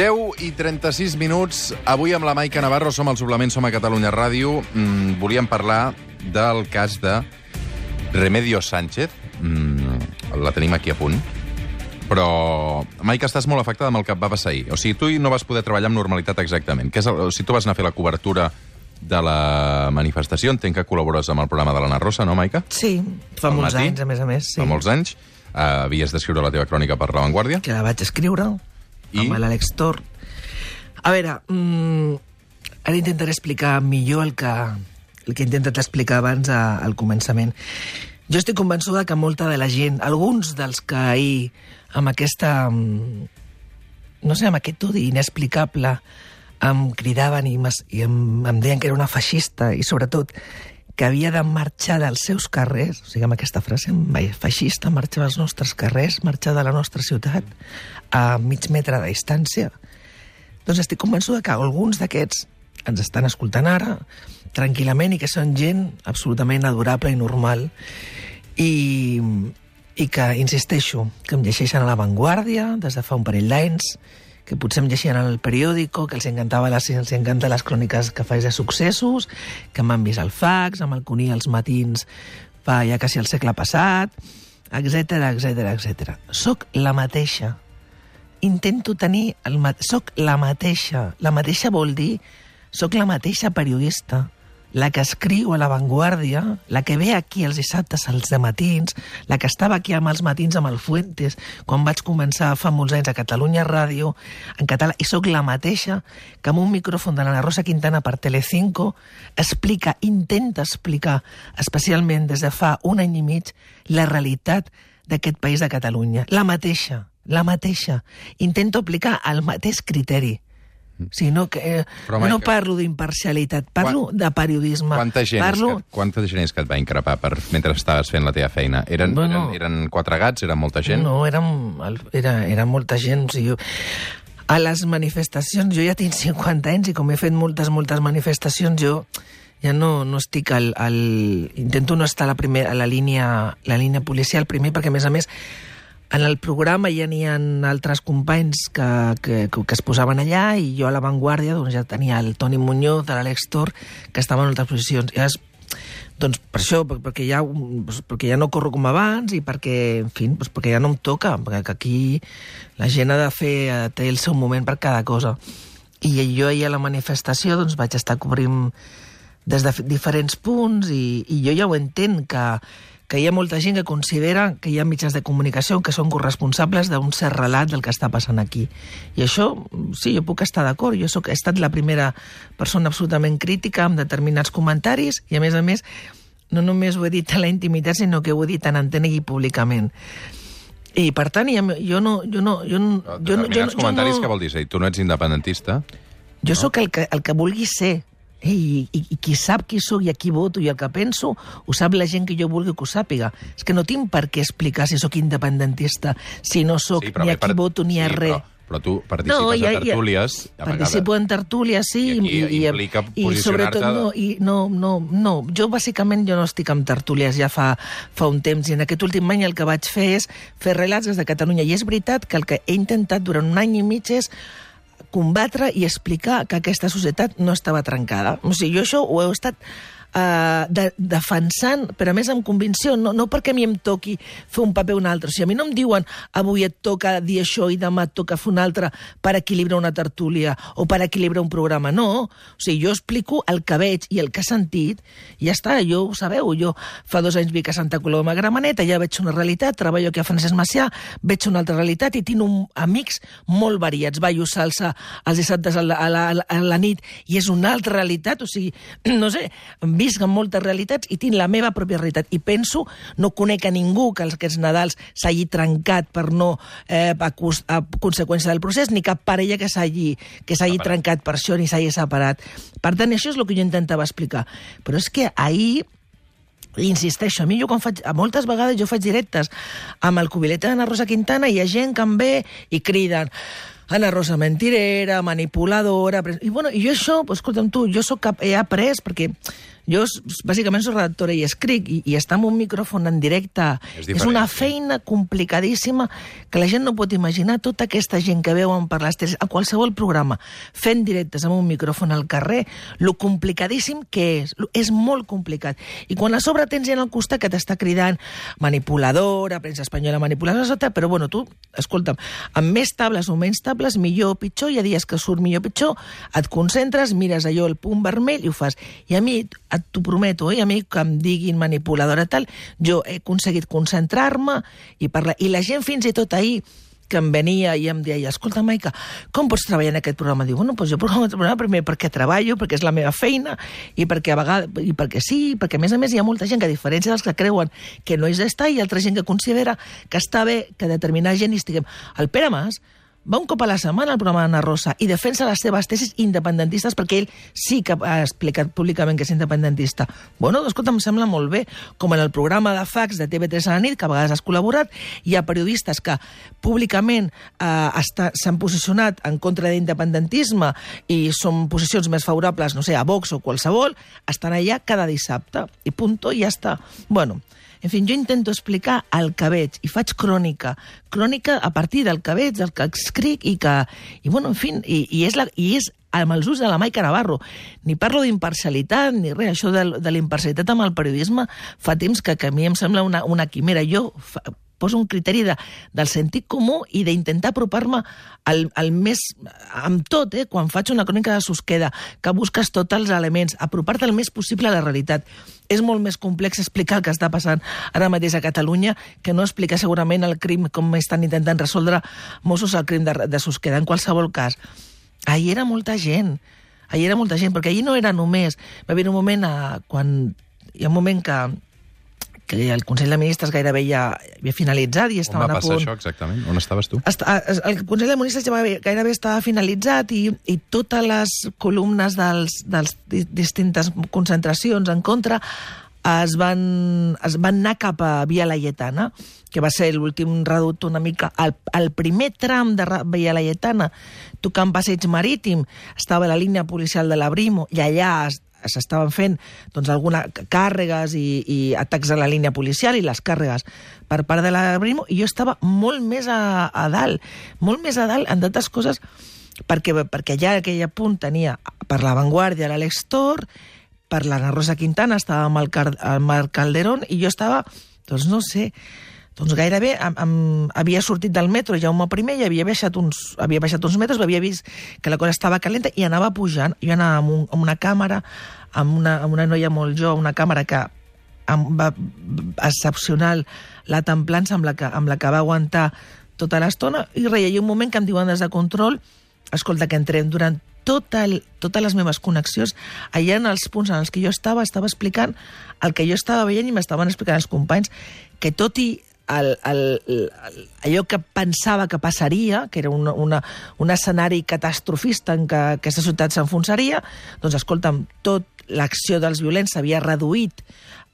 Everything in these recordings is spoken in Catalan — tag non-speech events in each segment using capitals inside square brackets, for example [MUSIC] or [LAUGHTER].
10 i 36 minuts. Avui amb la Maica Navarro som al Suplement, som a Catalunya Ràdio. Mm, volíem parlar del cas de Remedio Sánchez. Mm, la tenim aquí a punt. Però, Maica, estàs molt afectada amb el que va passar ahir. O sigui, tu no vas poder treballar amb normalitat exactament. Que és el, o sigui, tu vas anar a fer la cobertura de la manifestació. Entenc que col·labores amb el programa de l'Anna Rosa, no, Maica? Sí, fa molts anys, a més a més. Sí. Fa molts anys. Uh, havies d'escriure la teva crònica per La Vanguardia. Que la vaig escriure I? amb l'Àlex Tor. A veure, mm, ara intentaré explicar millor el que, el que he intentat explicar abans a, al començament. Jo estic convençuda que molta de la gent, alguns dels que ahir, amb aquesta... mm, no sé, amb aquest odi inexplicable, em cridaven i, i em, em deien que era una feixista i, sobretot, que havia de marxar dels seus carrers, o sigui, amb aquesta frase, "Vai, feixista, marxar dels nostres carrers, marxar de la nostra ciutat a mig metre de distància. Doncs estic convençuda que alguns d'aquests ens estan escoltant ara, tranquil·lament, i que són gent absolutament adorable i normal, i, i que, insisteixo, que em llegeixen a La Vanguardia des de fa un parell d'anys, que potser em llegien al periòdico, que els encantava les, els encanta les cròniques que faig de successos, que m'han vist al fax, amb el Cuní als matins fa ja quasi el segle passat, etc etc etc. Soc la mateixa. Intento tenir... El ma... Soc la mateixa. La mateixa vol dir... Soc la mateixa periodista la que escriu a La Vanguardia, la que ve aquí els dissabtes als matins, la que estava aquí amb els matins amb el Fuentes, quan vaig començar fa molts anys a Catalunya Ràdio, en català, i sóc la mateixa que amb un micròfon de l'Anna Rosa Quintana per Telecinco explica, intenta explicar, especialment des de fa un any i mig, la realitat d'aquest país de Catalunya. La mateixa, la mateixa. Intento aplicar el mateix criteri. O sigui, no, que, eh, Però, no Maica, parlo d'imparcialitat, parlo de periodisme. Quanta gent, parlo... que, quanta gent és que et va increpar per, mentre estaves fent la teva feina? Eren, Bueno. eren, eren quatre gats? Eren molta gent? No, el- era, era molta gent. O sigui, jo, a les manifestacions, jo ja tinc 50 anys i com he fet moltes, moltes manifestacions, jo ja no, no estic al, al... Intento no estar a la, primer, a la, línia, la línia policial primer, perquè a més a més en el programa ja n'hi ha altres companys que, que, que, es posaven allà i jo a l'avantguàrdia doncs, ja tenia el Toni Muñoz, l'Àlex Tor, que estaven en altres posicions. I llavors, doncs per això, per- perquè ja, doncs, perquè ja no corro com abans i perquè, en fi, doncs perquè ja no em toca, perquè aquí la gent ha de fer, eh, té el seu moment per cada cosa. I jo ahir a la manifestació doncs, vaig estar cobrint des de diferents punts i, i jo ja ho entenc que, que hi ha molta gent que considera que hi ha mitjans de comunicació que són corresponsables d'un cert relat del que està passant aquí. I això, sí, jo puc estar d'acord. Jo soc, he estat la primera persona absolutament crítica amb determinats comentaris i, a més a més, no només ho he dit a la intimitat, sinó que ho he dit en antena i públicament. I, per tant, jo no... Jo no, jo no, jo no, jo, Determinats no- comentaris, jo no, què vol dir? Tu no ets independentista? jo sóc el que, el que vulgui ser. Eh, I, i, I qui sap qui sóc i a qui voto i el que penso, ho sap la gent que jo vulgui que ho sàpiga. És que no tinc per què explicar si sóc independentista, si no sóc però ni a qui per- voto ni a sí, res. Però, però tu participes a tertúlies... a Participo en tertúlies, sí. I aquí implica i sobretot posicionar-te- no, i no, no, no. Jo bàsicament jo no estic amb tertúlies ja fa, fa un temps i en aquest últim any el que vaig fer és fer relats des de Catalunya i és veritat que el que he intentat durant un any i mig és combatre i explicar que aquesta societat no estava trencada. O sigui, jo això ho he estat eh, de, defensant, però a més amb convicció, no, no perquè a mi em toqui fer un paper o un altre. O sigui, a mi no em diuen avui et toca dir això i demà et toca fer un altre per equilibrar una tertúlia o per equilibrar un programa. No. O sigui, jo explico el que veig i el que he sentit i ja està, jo ho sabeu. Jo fa dos anys vic a Santa Coloma Gramenet, allà veig una realitat, treballo aquí a Francesc Macià, veig una altra realitat i tinc un, amics molt variats. Ballo salsa els dissabtes a la, a, la, a la nit i és una altra realitat, o sigui, [CLEARS THROAT] no sé, visc en moltes realitats i tinc la meva pròpia realitat i penso, no conec a ningú que els aquests Nadals s'hagi trencat per no eh, a, cos- a conseqüència del procés, ni cap parella que s'hagi que s'hagi trencat per això ni s'hagi separat. Per tant, això és el que jo intentava explicar. Però és que ahir insisteixo, a mi jo quan faig, moltes vegades jo faig directes amb el cubilete d'Anna Rosa Quintana i hi ha gent que em ve i criden Anna Rosa mentirera, manipuladora... I, bueno, i jo això, pues, escolta'm tu, jo soc cap, he après, perquè Jo, bàsicament, soc redactora i escric, i, i estar amb un micròfon en directe És és, una feina complicadíssima que la gent no pot imaginar tota aquesta gent que veuen per les teles, a qualsevol programa, fent directes amb un micròfon al carrer, lo complicadíssim que és. És molt complicat. I quan a sobre tens gent al costat que t'està cridant manipuladora, premsa espanyola manipuladora, però bueno, tu, escolta'm, amb més tables o menys tables, millor o pitjor, hi ha dies que surt millor o pitjor, et concentres, mires allò, el punt vermell, i ho fas. I a mi, t'ho prometo, eh, a mi que em diguin manipuladora tal, jo he aconseguit concentrar-me i parlar. I la gent fins i tot ahir que em venia i em deia, escolta, Maica, com pots treballar en aquest programa? Diu, bueno, doncs jo programa el programa primer perquè treballo, perquè és la meva feina, i perquè a vegades, i perquè sí, perquè a més a més hi ha molta gent que, a diferència dels que creuen que no és d'estar, hi ha altra gent que considera que està bé que determinada gent estiguem. El Pere Mas va un cop a la setmana al programa d'Anna Rosa i defensa les seves tesis independentistes perquè ell sí que ha explicat públicament que és independentista. Bueno, doncs, escolta, em sembla molt bé. Com en el programa de fax de TV3 a la nit, que a vegades has col·laborat, hi ha periodistes que públicament eh, s'han posicionat en contra de l'independentisme i són posicions més favorables, no sé, a Vox o qualsevol, estan allà cada dissabte. I punto, i ja està. Bueno, en fi, jo intento explicar el que veig i faig crònica. Crònica a partir del que veig, del que escric i que... I, bueno, en fi, i, i, és, la, i és amb els ulls de la Maica Navarro. Ni parlo d'imparcialitat ni res. Això de, de la imparcialitat amb el periodisme fa temps que, que a mi em sembla una, una quimera. Jo fa, poso un criteri de, del sentit comú i d'intentar apropar-me al, al més... amb tot, eh? quan faig una crònica de Susqueda, que busques tots els elements, apropar-te el més possible a la realitat. És molt més complex explicar el que està passant ara mateix a Catalunya que no explicar segurament el crim com estan intentant resoldre Mossos el crim de, de Susqueda. En qualsevol cas, ahir era molta gent, ahir era molta gent, perquè ahir no era només... Va haver un moment, a, quan hi ha un moment que que el Consell de Ministres gairebé ja havia finalitzat i On estaven va a passar punt... això exactament? On estaves tu? Està, el Consell de Ministres ja va- gairebé estava finalitzat i, i totes les columnes dels, dels di- distintes concentracions en contra es van, es van anar cap a Via Laietana, que va ser l'últim reducte una mica... El, el primer tram de Via Laietana, tocant passeig marítim, estava la línia policial de la Brimo, i allà es, s'estaven fent doncs, algunes càrregues i, i atacs a la línia policial i les càrregues per part de la Brimo, i jo estava molt més a, a dalt, molt més a dalt, en d'altres coses, perquè, perquè ja aquell punt tenia per la Vanguardia l'Àlex Tor, per l'Anna Rosa Quintana estava amb el, Car el Calderón, i jo estava, doncs no sé, doncs gairebé am, am, havia sortit del metro Jaume I i havia baixat uns, havia baixat uns metres, havia vist que la cosa estava calenta i anava pujant. Jo anava amb, un, amb una càmera, amb una, amb una noia molt jove, una càmera que amb, va, excepcional la templança amb la que, amb la que va aguantar tota l'estona i reia. I un moment que em diuen des de control escolta, que entrem durant tot el, totes les meves connexions, allà en els punts en els que jo estava, estava explicant el que jo estava veient i m'estaven explicant els companys, que tot i el, el, el, allò que pensava que passaria, que era una, una, un escenari catastrofista en què aquesta ciutat s'enfonsaria, doncs escolta'm, tot l'acció dels violents s'havia reduït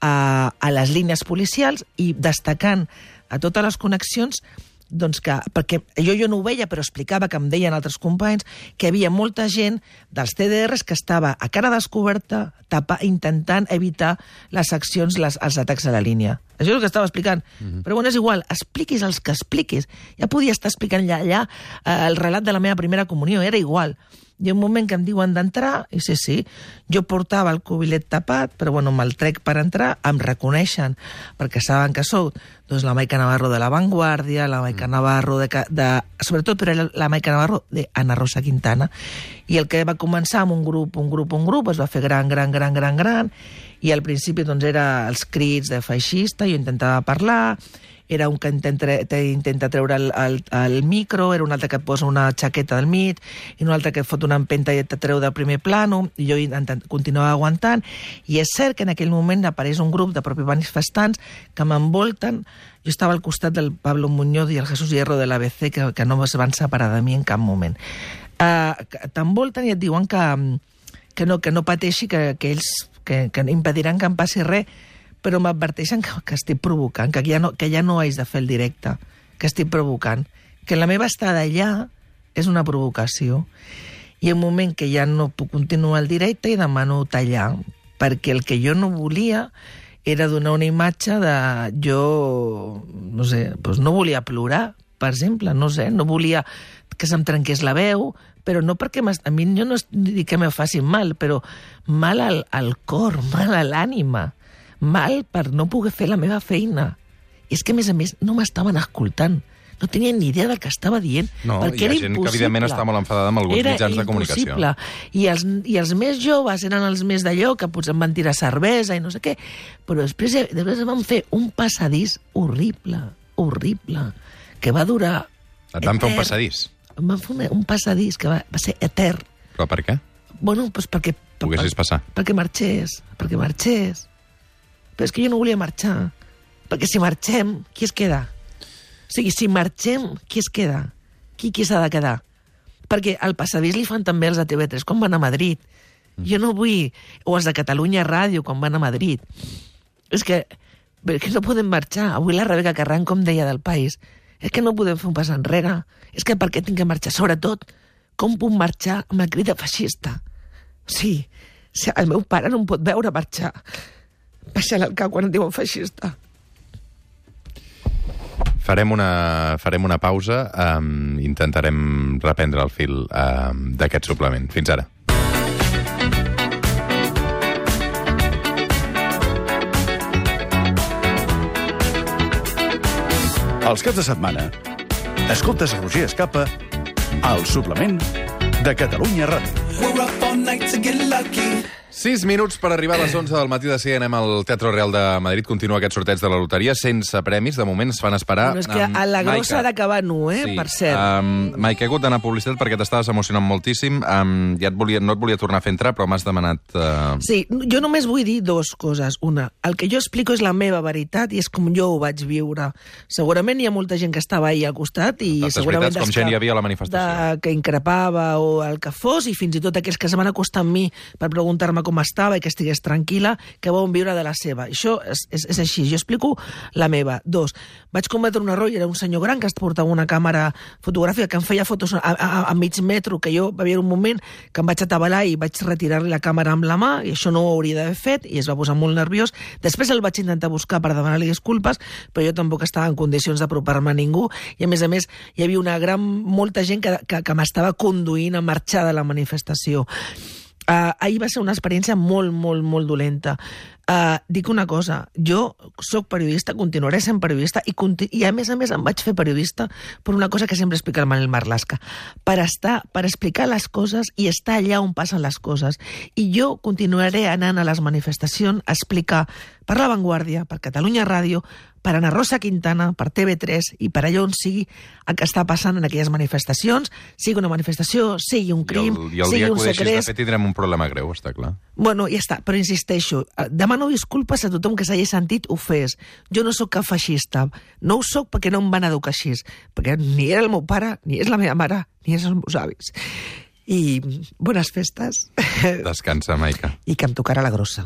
a, a les línies policials i destacant a totes les connexions doncs que, perquè jo, jo no ho veia, però explicava que em deien altres companys que hi havia molta gent dels TDRs que estava a cara descoberta tapa, intentant evitar les accions, les, els atacs a la línia. Això és el que estava explicant. Mm -hmm. Però bueno, és igual, expliquis els que expliquis. Ja podia estar explicant allà, allà eh, el relat de la meva primera comunió, era igual. Hi ha un moment que em diuen d'entrar, i sí, sí, jo portava el cubilet tapat, però bueno, me'l trec per entrar, em reconeixen, perquè saben que sou doncs, la Maica Navarro de La Vanguardia, la Maica mm. Navarro de, de... Sobretot, però la Maica Navarro de Ana Rosa Quintana. I el que va començar amb un grup, un grup, un grup, es va fer gran, gran, gran, gran, gran, i al principi doncs, era els crits de feixista, jo intentava parlar, era un que intenta, te- intenta treure el, el, el micro, era un altre que posa una xaqueta al mig, i un altre que fot una empenta i et treu del primer plano, i jo continuava aguantant, i és cert que en aquell moment apareix un grup de propis manifestants que m'envolten, jo estava al costat del Pablo Muñoz i el Jesús Hierro de l'ABC, que, que no es van separar de mi en cap moment. Uh, T'envolten i et diuen que, que, no, que no pateixi, que, que ells que, que impediran que em passi res, però m'adverteixen que, que estic provocant, que ja, no, que ja no haig de fer el directe, que estic provocant, que la meva estada allà és una provocació. I ha un moment que ja no puc continuar el directe i demano tallar. perquè el que jo no volia era donar una imatge de jo, no sé, doncs no volia plorar, per exemple, no sé, no volia que se'm trenqués la veu, però no perquè a mi jo no dic que me faci mal, però mal al, al cor, [LAUGHS] mal a l'ànima, mal per no poder fer la meva feina. I és que, a més a més, no m'estaven escoltant. No tenien ni idea del que estava dient. No, perquè hi ha era gent impossible. que, evidentment, està molt enfadada amb alguns era mitjans de comunicació. impossible. I els, I els més joves eren els més d'allò, que potser em van tirar cervesa i no sé què, però després, després van fer un passadís horrible, horrible, que va durar... Et van fer un passadís? Em van fer un- un passadís que va, va ser etern. Però per què? Bueno, doncs perquè... Poguessis passar. Perquè marxés, perquè marxés. Però és que jo no volia marxar. Perquè si marxem, qui es queda? O sigui, si marxem, qui es queda? Qui, qui s'ha de quedar? Perquè al passadís li fan també els de TV3 quan van a Madrid. Jo no vull... O els de Catalunya Ràdio quan van a Madrid. És que, és que no podem marxar. Avui la Rebeca Carran, com deia del País, és que no podem fer un pas enrere. És que per què tinc que marxar? Sobretot, com puc marxar amb el crit de feixista? Sí, el meu pare no em pot veure marxar. Baixant el cap quan em diuen feixista. Farem una, farem una pausa, um, intentarem reprendre el fil um, d'aquest suplement. Fins ara. Els caps de setmana, escoltes Roger Escapa al suplement de Catalunya Ràdio. We're up all night to get lucky. 6 minuts per arribar a les 11 del matí de seguida anem al Teatre Real de Madrid. Continua aquest sorteig de la loteria sense premis. De moment es fan esperar... Bueno, és que amb a la grossa ha d'acabar nu, eh, per cert. Um, Maica, he hagut d'anar a publicitat perquè t'estaves emocionant moltíssim. Um, ja et volia, no et volia tornar a fer entrar, però m'has demanat... Uh... Sí, jo només vull dir dues coses. Una, el que jo explico és la meva veritat i és com jo ho vaig viure. Segurament hi ha molta gent que estava ahí al costat i Tantes segurament... veritats com gent hi havia a la manifestació. De, que increpava o el que fos, i fins i tot aquells que es van acostar amb mi per preguntar-me com estava i que estigués tranquil·la, que van viure de la seva. Això és, és, és així. Jo explico la meva. Dos, vaig cometre un error i era un senyor gran que es portava una càmera fotogràfica que em feia fotos a, a, a mig metro, que jo va haver un moment que em vaig atabalar i vaig retirar-li la càmera amb la mà, i això no ho hauria d'haver fet, i es va posar molt nerviós. Després el vaig intentar buscar per demanar-li disculpes, però jo tampoc estava en condicions d'apropar-me a ningú, i a més a més hi havia una gran, molta gent que, que, que m'estava conduint a marxar de la manifestació. Uh, ahir va ser una experiència molt, molt, molt dolenta. Uh, dic una cosa, jo sóc periodista, continuaré sent periodista i, i a més a més em vaig fer periodista per una cosa que sempre explica el Manel Marlaska, per estar, per explicar les coses i estar allà on passen les coses. I jo continuaré anant a les manifestacions a explicar per La Vanguardia, per Catalunya Ràdio, per Ana Rosa Quintana, per TV3 i per allò on sigui el que està passant en aquelles manifestacions, sigui una manifestació, sigui un I crim, el, i el sigui dia que un ho deixis de fer tindrem un problema greu, està clar. Bueno, ja està, però insisteixo, eh, demano disculpes a tothom que s'hagi sentit ofès. Jo no sóc cap feixista. No ho sóc perquè no em van educar així, perquè ni era el meu pare, ni és la meva mare, ni és els meus avis. I bones festes Descansa, Maica. i que em tocarà la grossa.